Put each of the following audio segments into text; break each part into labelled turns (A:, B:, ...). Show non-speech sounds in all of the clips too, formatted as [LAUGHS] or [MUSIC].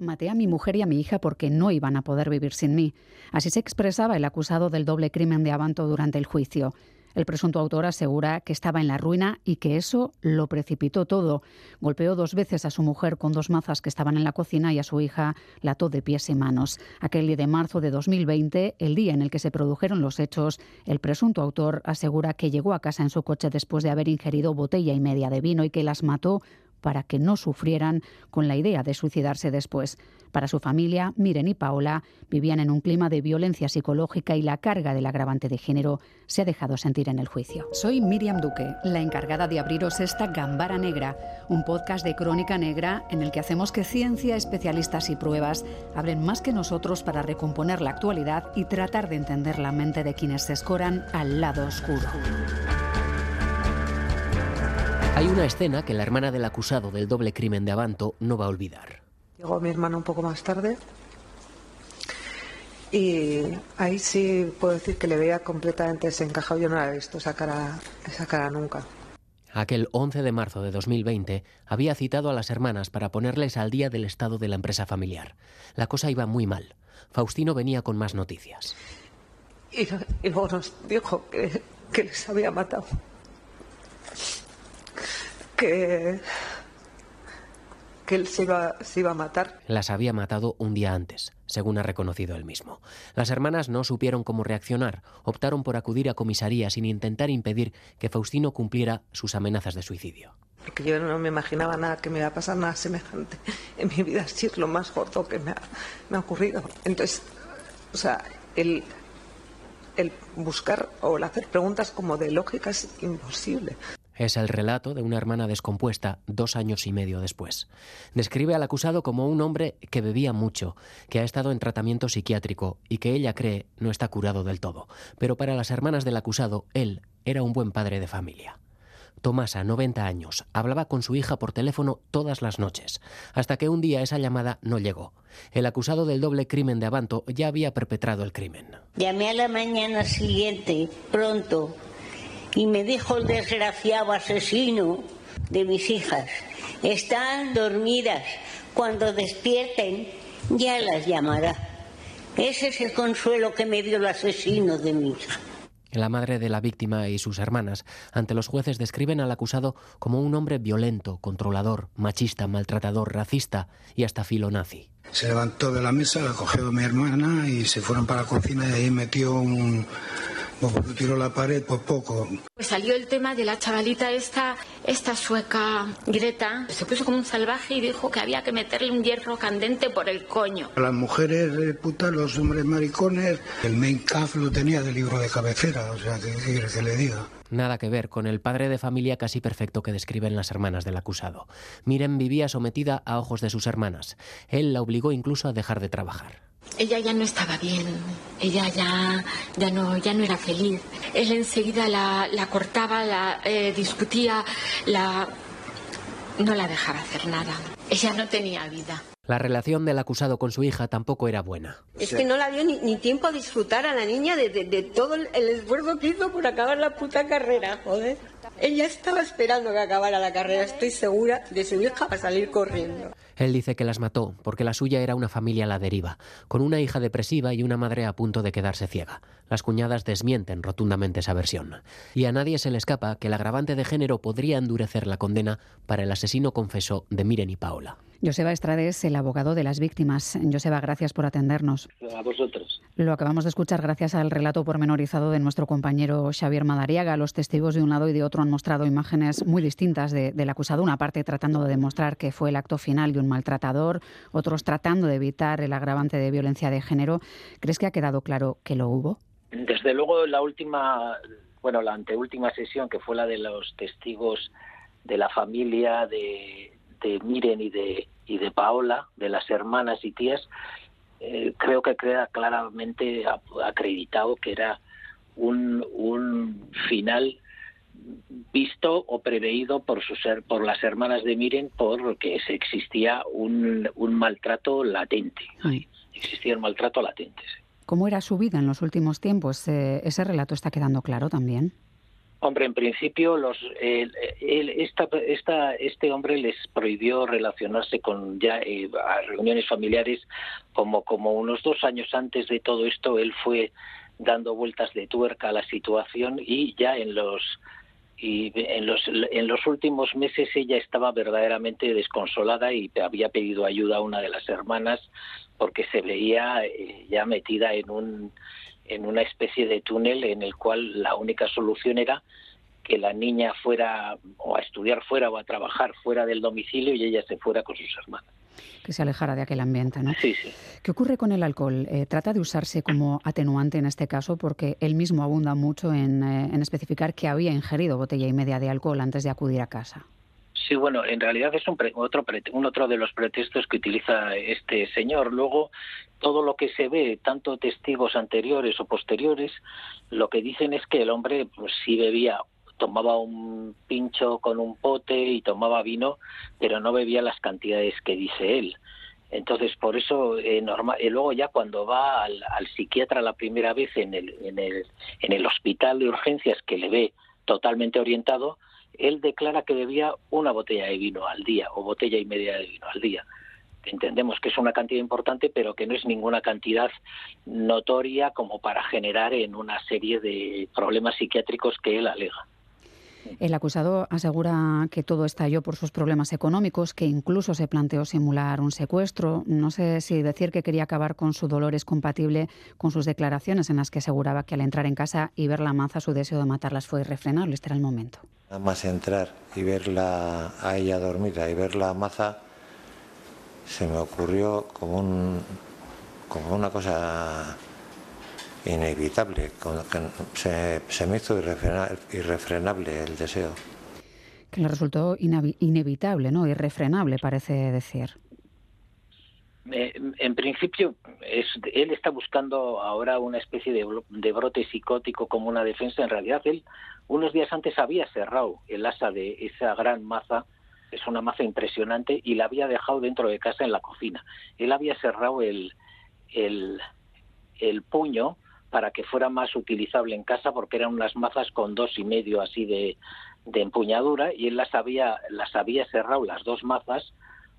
A: Maté a mi mujer y a mi hija porque no iban a poder vivir sin mí. Así se expresaba el acusado del doble crimen de Abanto durante el juicio. El presunto autor asegura que estaba en la ruina y que eso lo precipitó todo. Golpeó dos veces a su mujer con dos mazas que estaban en la cocina y a su hija la ató de pies y manos. Aquel día de marzo de 2020, el día en el que se produjeron los hechos, el presunto autor asegura que llegó a casa en su coche después de haber ingerido botella y media de vino y que las mató para que no sufrieran con la idea de suicidarse después. Para su familia, Miren y Paola vivían en un clima de violencia psicológica y la carga del agravante de género se ha dejado sentir en el juicio. Soy Miriam Duque, la encargada de abriros esta Gambara Negra, un podcast de crónica negra en el que hacemos que ciencia, especialistas y pruebas hablen más que nosotros para recomponer la actualidad y tratar de entender la mente de quienes se escoran al lado oscuro.
B: Hay una escena que la hermana del acusado del doble crimen de Abanto no va a olvidar.
C: Llegó mi hermana un poco más tarde y ahí sí puedo decir que le veía completamente desencajado. Yo no la he visto esa cara, esa cara nunca.
B: Aquel 11 de marzo de 2020 había citado a las hermanas para ponerles al día del estado de la empresa familiar. La cosa iba muy mal. Faustino venía con más noticias.
C: Y, luego nos dijo que, que les había matado que, que él se iba, se iba a matar.
B: Las había matado un día antes, según ha reconocido él mismo. Las hermanas no supieron cómo reaccionar, optaron por acudir a comisaría sin intentar impedir que Faustino cumpliera sus amenazas de suicidio.
C: Porque yo no me imaginaba nada que me iba a pasar nada semejante en mi vida, así es lo más gordo que me ha, me ha ocurrido. Entonces, o sea, el, el buscar o el hacer preguntas como de lógica es imposible.
B: Es el relato de una hermana descompuesta dos años y medio después. Describe al acusado como un hombre que bebía mucho, que ha estado en tratamiento psiquiátrico y que ella cree no está curado del todo. Pero para las hermanas del acusado, él era un buen padre de familia. Tomasa, 90 años, hablaba con su hija por teléfono todas las noches, hasta que un día esa llamada no llegó. El acusado del doble crimen de Abanto ya había perpetrado el crimen.
D: Llamé a la mañana siguiente, pronto, y me dijo el desgraciado asesino de mis hijas, están dormidas, cuando despierten ya las llamará. Ese es el consuelo que me dio el asesino de mi hija.
B: La madre de la víctima y sus hermanas ante los jueces describen al acusado como un hombre violento, controlador, machista, maltratador, racista y hasta filonazi.
E: Se levantó de la mesa, la cogió mi hermana y se fueron para la cocina y ahí metió un, tiró la pared por poco.
F: Pues salió el tema de la chavalita esta, esta sueca Greta. Se puso como un salvaje y dijo que había que meterle un hierro candente por el coño.
E: Las mujeres de puta, los hombres maricones, el main caf lo tenía de libro de cabecera, o sea, ¿qué quieres que le diga?
B: Nada que ver con el padre de familia casi perfecto que describen las hermanas del acusado. Miren vivía sometida a ojos de sus hermanas. Él la obligó incluso a dejar de trabajar.
F: Ella ya no estaba bien, ella ya, ya, no, ya no era feliz. Él enseguida la, la cortaba, la eh, discutía, la... no la dejaba hacer nada. Ella no tenía vida.
B: La relación del acusado con su hija tampoco era buena.
D: Es que no la dio ni, ni tiempo a disfrutar a la niña de, de, de todo el, el esfuerzo que hizo por acabar la puta carrera, joder. Ella estaba esperando que acabara la carrera, estoy segura, de su hija para salir corriendo.
B: Él dice que las mató porque la suya era una familia a la deriva, con una hija depresiva y una madre a punto de quedarse ciega. Las cuñadas desmienten rotundamente esa versión. Y a nadie se le escapa que el agravante de género podría endurecer la condena para el asesino confeso de Miren y Paola.
A: Joseba Estrade es el abogado de las víctimas. Joseba, gracias por atendernos.
G: A vosotros.
A: Lo acabamos de escuchar gracias al relato pormenorizado de nuestro compañero Xavier Madariaga. Los testigos de un lado y de otro han mostrado imágenes muy distintas de, del acusado. Una parte tratando de demostrar que fue el acto final de un maltratador, otros tratando de evitar el agravante de violencia de género. ¿Crees que ha quedado claro que lo hubo?
G: Desde luego, la última, bueno, la anteúltima sesión, que fue la de los testigos de la familia de, de Miren y de, y de Paola, de las hermanas y tías, eh, creo que queda claramente acreditado que era un, un final visto o preveído por sus por las hermanas de Miren porque se existía un, un maltrato latente
A: Ay.
G: existía un maltrato latente sí.
A: ¿Cómo era su vida en los últimos tiempos? Eh, ese relato está quedando claro también.
G: Hombre, en principio los, esta, esta, este hombre les prohibió relacionarse con ya eh, reuniones familiares como unos dos años antes de todo esto él fue dando vueltas de tuerca a la situación y ya en los y en los en los últimos meses ella estaba verdaderamente desconsolada y había pedido ayuda a una de las hermanas porque se veía eh, ya metida en un en una especie de túnel en el cual la única solución era que la niña fuera o a estudiar fuera o a trabajar fuera del domicilio y ella se fuera con sus hermanas.
A: Que se alejara de aquel ambiente, ¿no?
G: Sí, sí.
A: ¿Qué ocurre con el alcohol? Eh, ¿Trata de usarse como atenuante en este caso? Porque él mismo abunda mucho en, eh, en especificar que había ingerido botella y media de alcohol antes de acudir a casa.
G: Sí, bueno, en realidad es un, otro, un otro de los pretextos que utiliza este señor. Luego, todo lo que se ve, tanto testigos anteriores o posteriores, lo que dicen es que el hombre pues, sí bebía, tomaba un pincho con un pote y tomaba vino, pero no bebía las cantidades que dice él. Entonces, por eso, eh, normal, y luego ya cuando va al, al, psiquiatra la primera vez en el, en, el, en el hospital de urgencias que le ve totalmente orientado, él declara que bebía una botella de vino al día o botella y media de vino al día. Entendemos que es una cantidad importante, pero que no es ninguna cantidad notoria como para generar en una serie de problemas psiquiátricos que él alega.
A: El acusado asegura que todo estalló por sus problemas económicos, que incluso se planteó simular un secuestro. No sé si decir que quería acabar con su dolor es compatible con sus declaraciones en las que aseguraba que al entrar en casa y ver la maza su deseo de matarlas fue irrefrenable. Este era el momento.
H: Nada más entrar y verla a ella dormida y ver la maza, se me ocurrió como, un, como una cosa inevitable, se, se me hizo irrefrenable el deseo.
A: Que le resultó inevitable, ¿no? Irrefrenable, parece decir.
G: Eh, en principio, es, él está buscando ahora una especie de, de, brote psicótico como una defensa. En realidad, él unos días antes había cerrado el asa de esa gran maza, es una maza impresionante, y la había dejado dentro de casa en la cocina. Él había cerrado el, el, el puño para que fuera más utilizable en casa porque eran unas mazas con dos y medio así de, empuñadura y él las había, las había cerrado las dos mazas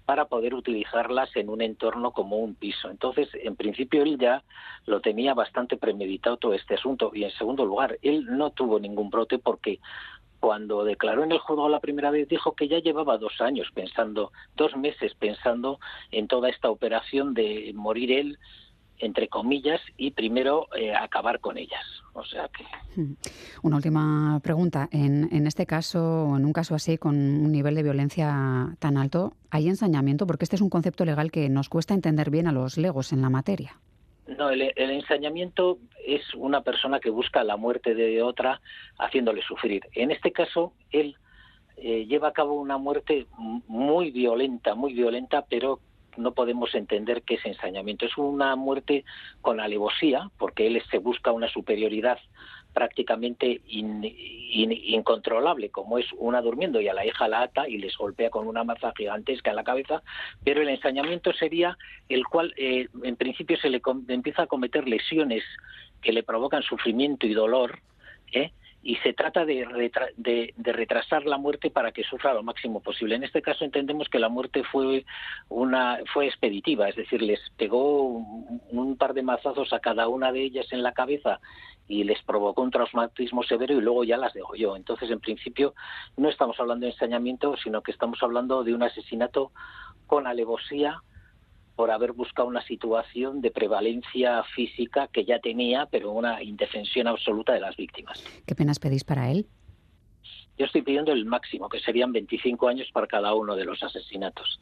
G: para poder utilizarlas en un entorno como un piso. Entonces, en principio, él ya lo tenía bastante premeditado todo este asunto. Y en segundo lugar, él no tuvo ningún brote porque cuando declaró en el juzgado la primera vez dijo que ya llevaba dos años pensando, dos meses pensando en toda esta operación de morir él entre comillas, y primero eh, acabar con ellas. O sea que.
A: Hmm. Una última pregunta. En, en este caso, o en un caso así, con un nivel de violencia tan alto, ¿hay ensañamiento? Porque este es un concepto legal que nos cuesta entender bien a los legos en la materia.
G: No, el, el, ensañamiento es una persona que busca la muerte de otra haciéndole sufrir. En este caso, él eh, lleva a cabo una muerte muy violenta, muy violenta, pero no podemos entender que es ensañamiento. Es una muerte con alevosía, porque él se busca una superioridad prácticamente incontrolable, como es una durmiendo y a la hija la ata y les golpea con una maza gigantesca en la cabeza, pero el ensañamiento sería el cual eh, en principio se le empieza a cometer lesiones que le provocan sufrimiento y dolor, ¿eh? Y se trata de, de, de, retrasar la muerte para que sufra lo máximo posible. En este caso entendemos que la muerte fue una fue expeditiva, es decir, les pegó un, un par de mazazos a cada una de ellas en la cabeza y les provocó un traumatismo severo y luego ya las yo. Entonces, en principio, no estamos hablando de ensañamiento, sino que estamos hablando de un asesinato con alevosía por haber buscado una situación de prevalencia física que ya tenía, pero una indefensión absoluta de las víctimas.
A: ¿Qué penas pedís para él?
G: Yo estoy pidiendo el máximo, que serían 25 años para cada uno de los asesinatos.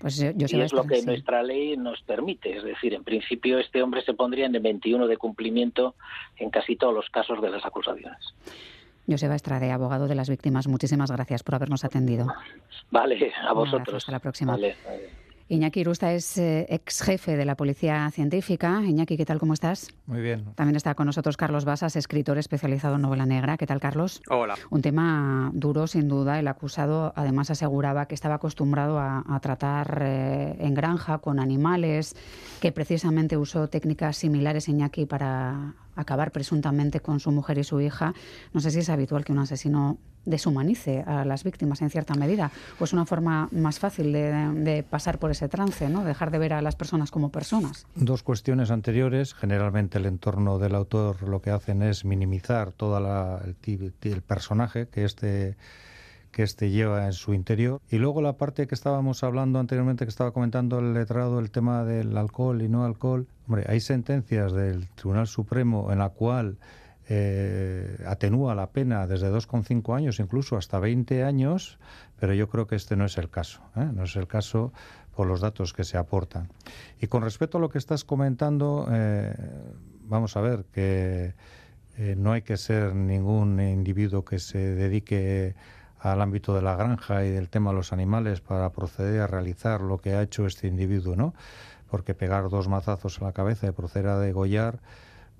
A: Pues yo, yo
G: y es lo que sí. nuestra ley nos permite. Es decir, en principio este hombre se pondría en el 21 de cumplimiento en casi todos los casos de las acusaciones.
A: Joseba Estrade, abogado de las víctimas, muchísimas gracias por habernos atendido.
G: Vale, a vosotros.
A: Gracias, hasta la próxima.
G: Vale.
A: Iñaki Irusta es eh, ex jefe de la Policía Científica. Iñaki, ¿qué tal? ¿Cómo estás?
I: Muy bien.
A: También está con nosotros Carlos Basas, escritor especializado en novela negra. ¿Qué tal, Carlos?
J: Hola.
A: Un tema duro, sin duda. El acusado además aseguraba que estaba acostumbrado a, a tratar eh, en granja con animales, que precisamente usó técnicas similares, Iñaki, para acabar presuntamente con su mujer y su hija, no sé si es habitual que un asesino deshumanice a las víctimas en cierta medida, o es una forma más fácil de, pasar por ese trance, ¿no? dejar de ver a las personas como personas.
I: Dos cuestiones anteriores. Generalmente el entorno del autor lo que hacen es minimizar todo el, el personaje que este que este lleva en su interior. Y luego la parte que estábamos hablando anteriormente, que estaba comentando el letrado, el tema del alcohol y no alcohol. Hombre, hay sentencias del Tribunal Supremo en la cual eh, atenúa la pena desde 2,5 años incluso hasta 20 años, pero yo creo que este no es el caso. ¿eh? No es el caso por los datos que se aportan. Y con respecto a lo que estás comentando, eh, vamos a ver que no hay que ser ningún individuo que se dedique al ámbito de la granja y del tema de los animales para proceder a realizar lo que ha hecho este individuo, ¿no? Porque pegar dos mazazos en la cabeza y proceder a degollar,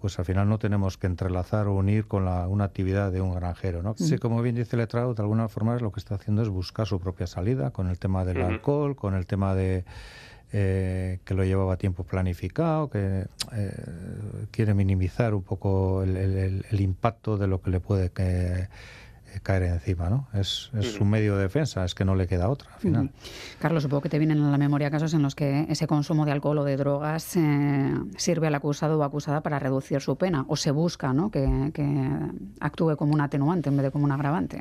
I: pues al final no tenemos que entrelazar o unir con la, una actividad de un granjero, ¿no? Sí, como bien dice el letrado, de alguna forma lo que está haciendo es buscar su propia salida con el tema del alcohol, con el tema de eh, que lo llevaba tiempo planificado, que eh, quiere minimizar un poco el, el, impacto de lo que le puede que, eh, caer encima, ¿no? Es, es un medio de defensa, es que no le queda otra al final.
A: Carlos, supongo que te vienen a la memoria casos en los que ese consumo de alcohol o de drogas eh, sirve al acusado o acusada para reducir su pena, o se busca ¿no? que, que actúe como un atenuante en vez de como un agravante.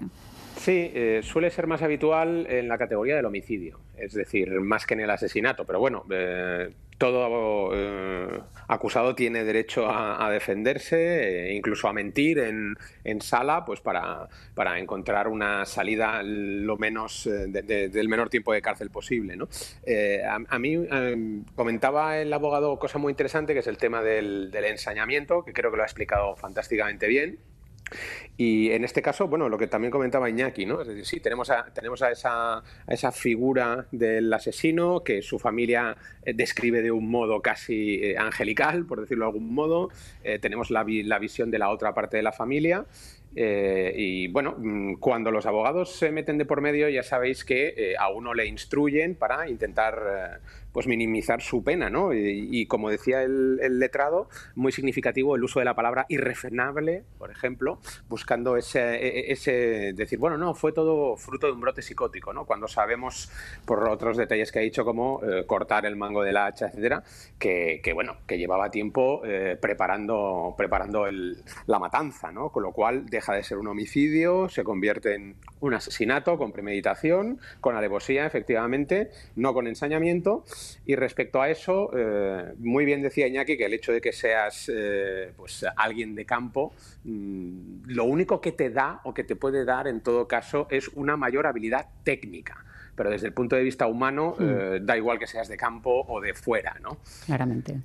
J: Sí, eh, suele ser más habitual en la categoría del homicidio, es decir, más que en el asesinato, pero bueno, eh, todo eh, acusado tiene derecho a, defenderse, incluso a mentir en, sala, pues para, para, encontrar una salida lo menos del menor tiempo de cárcel posible. ¿no? A, mí comentaba el abogado cosa muy interesante, que es el tema del, del ensañamiento, que creo que lo ha explicado fantásticamente bien. Y en este caso, bueno, lo que también comentaba Iñaki, ¿no? Es decir, sí, tenemos a, tenemos a, esa, a esa figura del asesino que su familia eh, describe de un modo casi eh, angelical, por decirlo de algún modo. Eh, tenemos la, visión de la otra parte de la familia y bueno, mm, cuando los abogados se meten de por medio, ya sabéis que a uno le instruyen para intentar pues minimizar su pena, ¿no? Y, como decía el, letrado, muy significativo el uso de la palabra irrefrenable, por ejemplo, buscando ese, e, e, ese decir, bueno, no, fue todo fruto de un brote psicótico, ¿no? Cuando sabemos por otros detalles que ha dicho, como cortar el mango de la hacha, etcétera, que, bueno, que llevaba tiempo preparando, preparando la matanza, ¿no? Con lo cual, deja de ser un homicidio, se convierte en un asesinato con premeditación, con alevosía, efectivamente, no con ensañamiento. Y respecto a eso, eh, muy bien decía Iñaki que el hecho de que seas eh, pues, alguien de campo, mm, lo único que te da o que te puede dar en todo caso es una mayor habilidad técnica pero desde el punto de vista humano hmm. eh, da igual que seas de campo o de fuera, ¿no?
A: Claramente.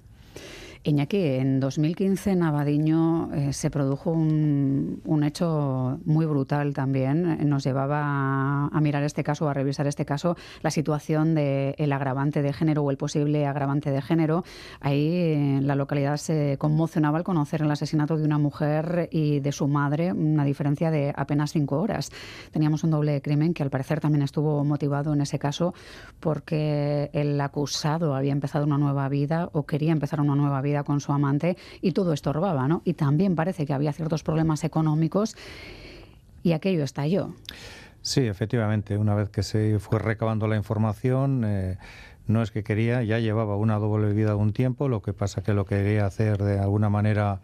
A: Iñaki, en 2015 en Abadiño eh, se produjo un, hecho muy brutal también. Nos llevaba a, mirar este caso, a revisar este caso, la situación del agravante de género o el posible agravante de género. Ahí en la localidad se conmocionaba al conocer el asesinato de una mujer y de su madre, una diferencia de apenas cinco horas. Teníamos un doble crimen que al parecer también estuvo motivado en ese caso porque el acusado había empezado una nueva vida o quería empezar una nueva vida con su amante y todo estorbaba, ¿no? Y también parece que había ciertos problemas económicos y aquello estalló.
I: Sí, efectivamente, una vez que se fue recabando la información, eh, no es que quería, ya llevaba una doble vida un tiempo, lo que pasa que lo que quería hacer de alguna manera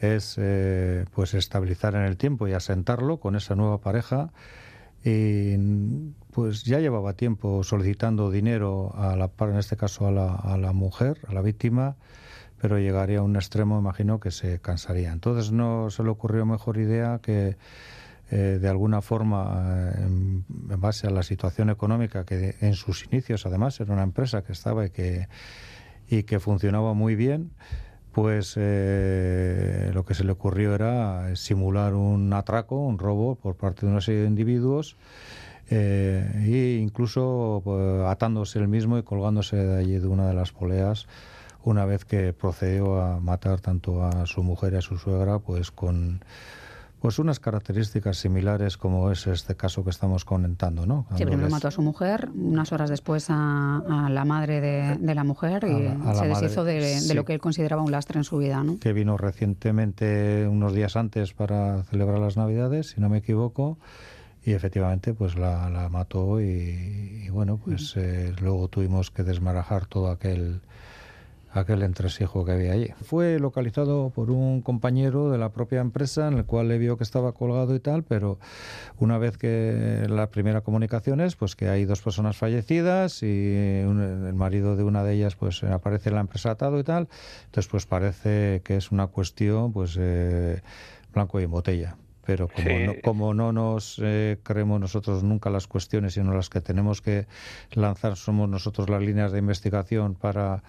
I: es eh, pues estabilizar en el tiempo y asentarlo con esa nueva pareja y pues ya llevaba tiempo solicitando dinero a la en este caso a la mujer, a la víctima, pero llegaría a un extremo, imagino, que se cansaría. Entonces no se le ocurrió mejor idea que eh, de alguna forma, eh, en, base a la situación económica, que en sus inicios además era una empresa que estaba y que, y que funcionaba muy bien, pues eh, lo que se le ocurrió era simular un atraco, un robo por parte de una serie de individuos. e incluso pues, atándose el mismo y colgándose de allí de una de las poleas una vez que procedió a matar tanto a su mujer y a su suegra, pues con Pues unas características similares como es este caso que estamos comentando, ¿no?
A: Sí, primero mató a su mujer, unas horas después a, la madre de, la mujer y se deshizo de, lo que él consideraba un lastre en su vida, ¿no?
I: Que vino recientemente, unos días antes, para celebrar las Navidades, si no me equivoco, y efectivamente pues la, mató y, bueno, pues eh, luego tuvimos que desmarajar todo aquel aquel entresijo que había allí. Fue localizado por un compañero de la propia empresa en el cual le vio que estaba colgado y tal, pero una vez que la primera comunicación es pues que hay dos personas fallecidas y el marido de una de ellas pues aparece en la empresa atado y tal, entonces pues parece que es una cuestión pues eh, blanco y botella pero como, no, como no nos eh, creemos nosotros nunca las cuestiones, sino las que tenemos que lanzar somos nosotros las líneas de investigación para,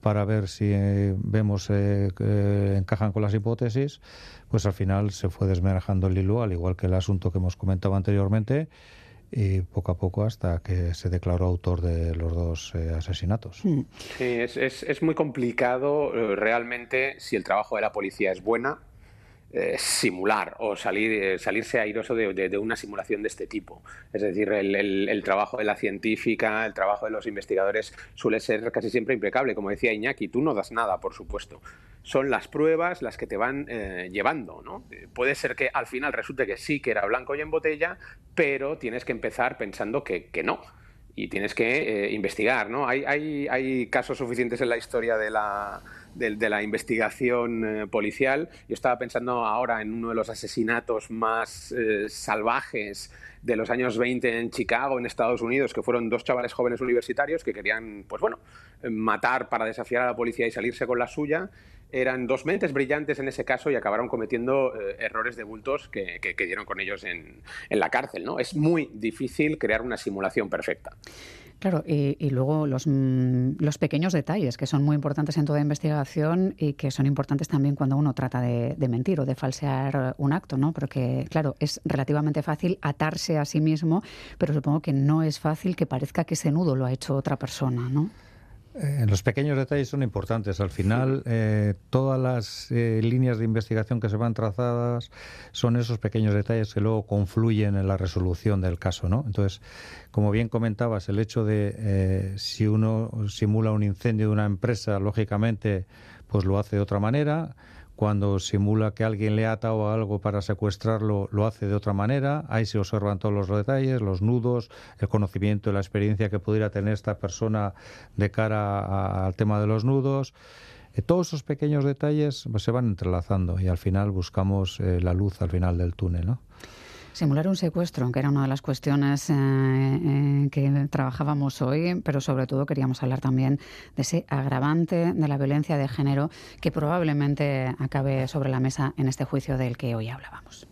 I: para ver si eh, vemos eh, que encajan con las hipótesis, pues al final se fue desmerajando el hilo, al igual que el asunto que hemos comentado anteriormente, y poco a poco hasta que se declaró autor de los dos asesinatos.
J: Mm. Sí, es, es, es muy complicado realmente si el trabajo de la policía es buena eh, simular o salir, eh, salirse airoso de, una simulación de este tipo. Es decir, el, trabajo de la científica, el trabajo de los investigadores suele ser casi siempre impecable. Como decía Iñaki, tú no das nada, por supuesto. Son las pruebas las que te van eh, llevando. ¿no? Puede ser que al final resulte que sí, que era blanco y en botella, pero tienes que empezar pensando que, que no y tienes que investigar, ¿no? Hay, hay, hay casos suficientes en la historia de la, de, la investigación eh, policial. Yo estaba pensando ahora en uno de los asesinatos más eh, salvajes de los años 20 en Chicago, en Estados Unidos, que fueron dos chavales jóvenes universitarios que querían, pues bueno, matar para desafiar a la policía y salirse con la suya. Eran dos mentes brillantes en ese caso y acabaron cometiendo eh, errores de bultos que, que, dieron con ellos en, la cárcel. ¿no? Es muy difícil crear una simulación perfecta.
A: Claro, y, luego los, mm, los, pequeños detalles que son muy importantes en toda investigación y que son importantes también cuando uno trata de, mentir o de falsear un acto, ¿no? Porque, claro, es relativamente fácil atarse a sí mismo, pero supongo que no es fácil que parezca que ese nudo lo ha hecho otra persona, ¿no?
I: Eh, los pequeños detalles son importantes. Al final, eh, todas las eh, líneas de investigación que se van trazadas son esos pequeños detalles que luego confluyen en la resolución del caso, ¿no? Entonces, como bien comentabas, el hecho de si uno simula un incendio de una empresa, lógicamente, pues lo hace de otra manera cuando simula que alguien le ha atado algo para secuestrarlo, lo hace de otra manera. Ahí se observan todos los detalles, los nudos, el conocimiento la experiencia que pudiera tener esta persona de cara al tema de los nudos. Eh, todos esos pequeños detalles pues, se van entrelazando y al final buscamos eh, la luz al final del túnel. ¿no?
A: Simular un secuestro, que era una de las cuestiones eh, eh, que trabajábamos hoy, pero sobre todo queríamos hablar también de ese agravante de la violencia de género que probablemente acabe sobre la mesa en este juicio del que hoy hablábamos.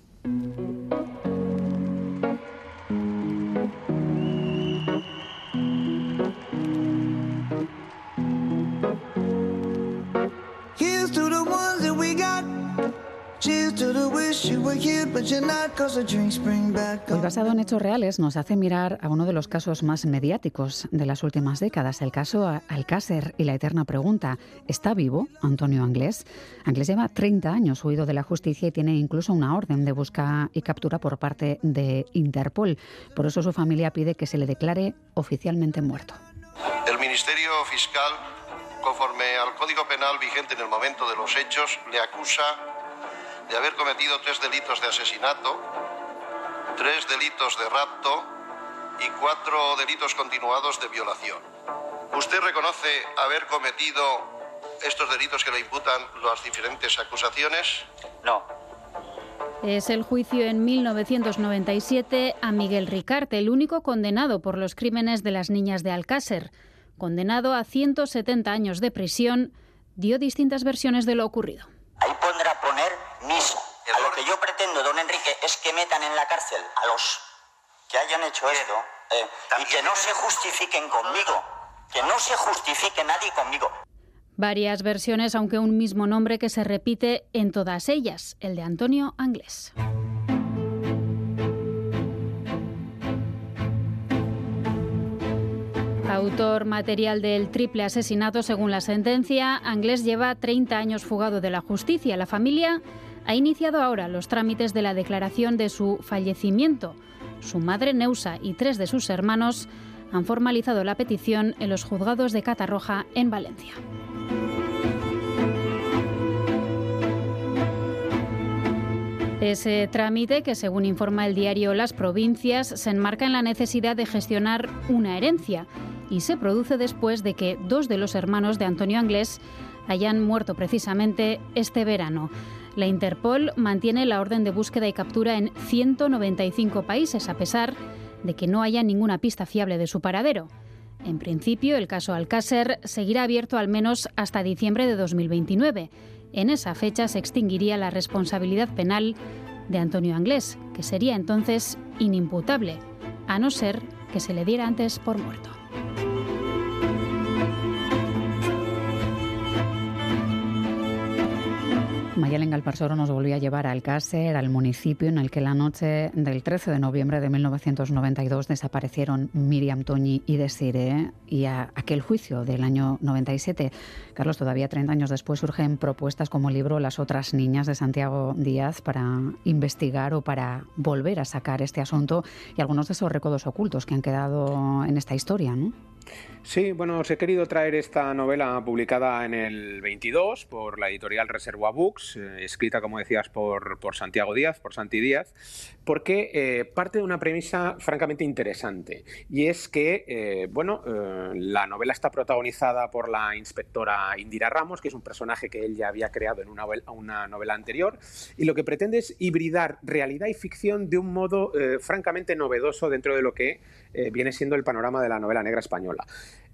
A: Hoy basado en hechos reales nos hace mirar a uno de los casos más mediáticos de las últimas décadas, el caso Alcácer y la eterna pregunta, ¿está vivo Antonio Anglés? Anglés lleva 30 años huido de la justicia y tiene incluso una orden de busca y captura por parte de Interpol. Por eso su familia pide que se le declare oficialmente muerto.
K: El Ministerio Fiscal, conforme al Código Penal vigente en el momento de los hechos, le acusa de haber cometido tres delitos de asesinato, tres delitos de rapto y cuatro delitos continuados de violación. ¿Usted reconoce haber cometido estos delitos que le imputan las diferentes acusaciones?
L: No.
M: Es el juicio en 1997 a Miguel Ricarte, el único condenado por los crímenes de las niñas de Alcácer. Condenado a 170 años de prisión, dio distintas versiones de lo ocurrido.
L: Ahí pondrá A lo que yo pretendo, don Enrique, es que metan en la cárcel a los que hayan hecho esto eh, y que no se justifiquen conmigo. Que no se justifique nadie conmigo.
M: Varias versiones, aunque un mismo nombre que se repite en todas ellas, el de Antonio Anglés. Autor material del triple asesinato, según la sentencia, Anglés lleva 30 años fugado de la justicia. La familia ha iniciado ahora los trámites de la declaración de su fallecimiento. Su madre, Neusa, y tres de sus hermanos han formalizado la petición en los juzgados de Catarroja, en Valencia. Ese trámite, que según informa el diario Las Provincias, se enmarca en la necesidad de gestionar una herencia y se produce después de que dos de los hermanos de Antonio Anglés hayan muerto precisamente este verano. La Interpol mantiene la orden de búsqueda y captura en 195 países, a pesar de que no haya ninguna pista fiable de su paradero. En principio, el caso Alcácer seguirá abierto al menos hasta diciembre de 2029 en esa fecha se extinguiría la responsabilidad penal de Antonio Anglés, que sería entonces inimputable, a no ser que se le diera antes por muerto.
A: Mayalen Galparsoro nos volvió a llevar a Alcácer, al municipio en el que la noche del 13 de noviembre de 1992 desaparecieron Miriam Toñi y Desire y a aquel juicio del año 97. Carlos, todavía 30 años después surgen propuestas como el libro Las otras niñas de Santiago Díaz para investigar o para volver a sacar este asunto y algunos de esos recodos ocultos que han quedado en esta historia, ¿no?
J: Sí, bueno, os he querido traer esta novela publicada en el 22 por la editorial Reserva Books, eh, escrita, como decías, por, Santiago Díaz, por Santi Díaz, porque eh, parte de una premisa francamente interesante. Y es que, eh, bueno, la novela está protagonizada por la inspectora Indira Ramos, que es un personaje que él ya había creado en una una novela anterior, y lo que pretende es hibridar realidad y ficción de un modo francamente novedoso dentro de lo que viene siendo el panorama de la novela negra española.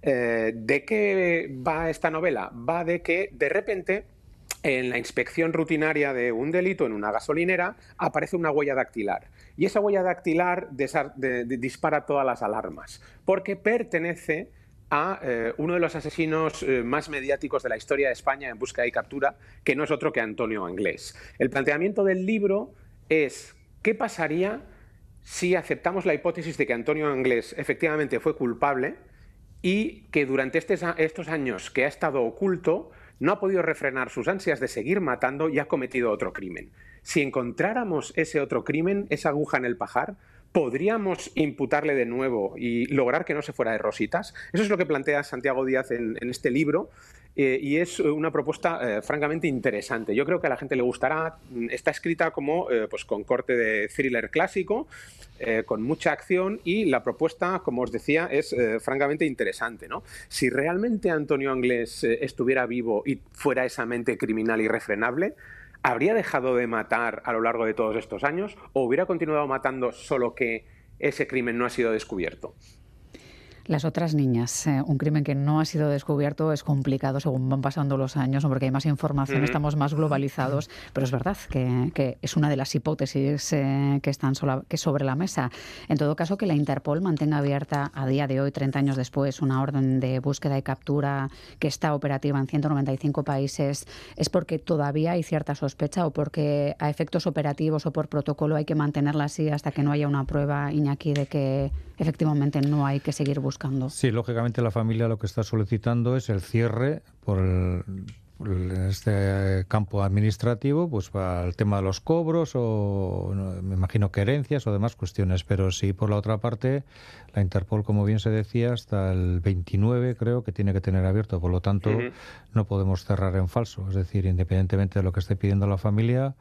J: Eh, ¿De qué va esta novela? Va de que de repente en la inspección rutinaria de un delito en una gasolinera aparece una huella dactilar. Y esa huella dactilar dispara todas las alarmas, porque pertenece a eh, uno de los asesinos eh, más mediáticos de la historia de España en busca y captura, que no es otro que Antonio Anglés. El planteamiento del libro es, ¿qué pasaría si aceptamos la hipótesis de que Antonio Anglés efectivamente fue culpable? y que durante estos años que ha estado oculto no ha podido refrenar sus ansias de seguir matando y ha cometido otro crimen. Si encontráramos ese otro crimen, esa aguja en el pajar, ¿podríamos imputarle de nuevo y lograr que no se fuera de rositas? Eso es lo que plantea Santiago Díaz en, este libro eh, y es una propuesta eh, francamente interesante. Yo creo que a la gente le gustará. Está escrita como eh, pues con corte de thriller clásico, con mucha acción y la propuesta, como os decía, es francamente interesante. ¿no? Si realmente Antonio Anglés estuviera vivo y fuera esa mente criminal irrefrenable, ¿habría dejado de matar a lo largo de todos estos años o hubiera continuado matando solo que ese crimen no ha sido descubierto?
A: Las otras niñas, eh, un crimen que no ha sido descubierto es complicado según van pasando los años, porque hay más información, estamos más globalizados, pero es verdad que, es una de las hipótesis eh, que están que sobre la mesa. En todo caso, que la Interpol mantenga abierta a día de hoy, 30 años después, una orden de búsqueda y captura que está operativa en 195 países, es porque todavía hay cierta sospecha o porque a efectos operativos o por protocolo hay que mantenerla así hasta que no haya una prueba, Iñaki, de que efectivamente no hay que seguir buscando.
I: Sí, lógicamente la familia lo que está solicitando es el cierre por este campo administrativo, pues para el tema de los cobros o me imagino que herencias o demás cuestiones, pero sí por la otra parte la Interpol, como bien se decía, hasta el 29 creo que tiene que tener abierto, por lo tanto no podemos cerrar en falso, es decir, independientemente de lo que esté pidiendo la familia,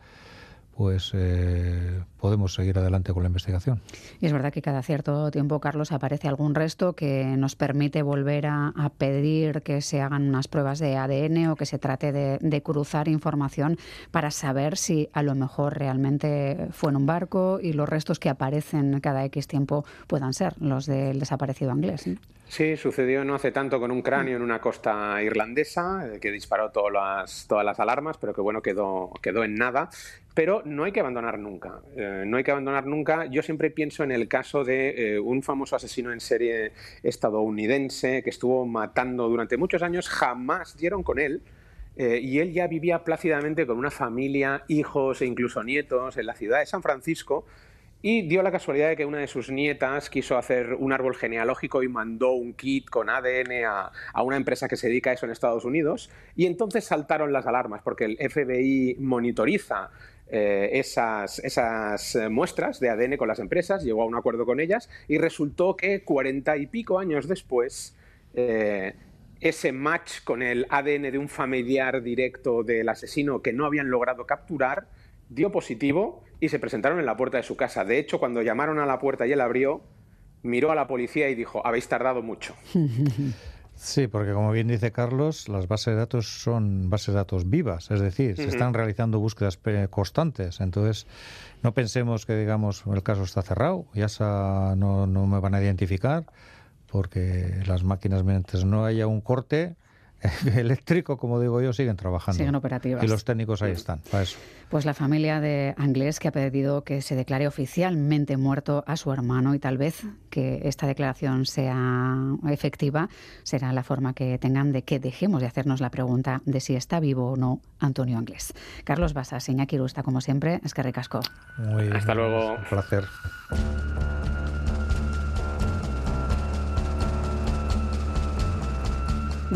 I: pues eh, podemos seguir adelante con la investigación.
A: Y es verdad que cada cierto tiempo, Carlos, aparece algún resto que nos permite volver a, pedir que se hagan unas pruebas de ADN o que se trate de, cruzar información para saber si a lo mejor realmente fue en un barco y los restos que aparecen cada X tiempo puedan ser los del desaparecido inglés.
J: Sí, sucedió no hace tanto con un cráneo en una costa irlandesa eh, que disparó todas las, todas las alarmas, pero que bueno, quedó, quedó en nada. Pero no hay que abandonar nunca. Eh, no hay que abandonar nunca. Yo siempre pienso en el caso de eh, un famoso asesino en serie estadounidense que estuvo matando durante muchos años. Jamás dieron con él. y él ya vivía plácidamente con una familia, hijos e incluso nietos en la ciudad de San Francisco y dio la casualidad de que una de sus nietas quiso hacer un árbol genealógico y mandó un kit con ADN a, una empresa que se dedica a eso en Estados Unidos. Y entonces saltaron las alarmas porque el FBI monitoriza eh, esas, esas eh, muestras de ADN con las empresas, llegó a un acuerdo con ellas y resultó que cuarenta y pico años después eh, ese match con el ADN de un familiar directo del asesino que no habían logrado capturar dio positivo y se presentaron en la puerta de su casa. De hecho, cuando llamaron a la puerta y él abrió, miró a la policía y dijo, habéis tardado mucho. [LAUGHS]
I: Sí, porque como bien dice Carlos, las bases de datos son bases de datos vivas, es decir, se están realizando búsquedas constantes. Entonces, no pensemos que, digamos, el caso está cerrado, ya no, no me van a identificar, porque las máquinas, mientras no haya un corte, [LAUGHS] eléctrico, como digo yo, siguen trabajando.
A: Siguen operativas.
I: Y los técnicos ahí están, para eso.
A: Pues la familia de Anglés que ha pedido que se declare oficialmente muerto a su hermano y tal vez que esta declaración sea efectiva será la forma que tengan de que dejemos de hacernos la pregunta de si está vivo o no Antonio Anglés. Carlos Basas, Iñaki Rusta, como siempre, es que recasco.
J: Muy Hasta luego.
I: Un placer.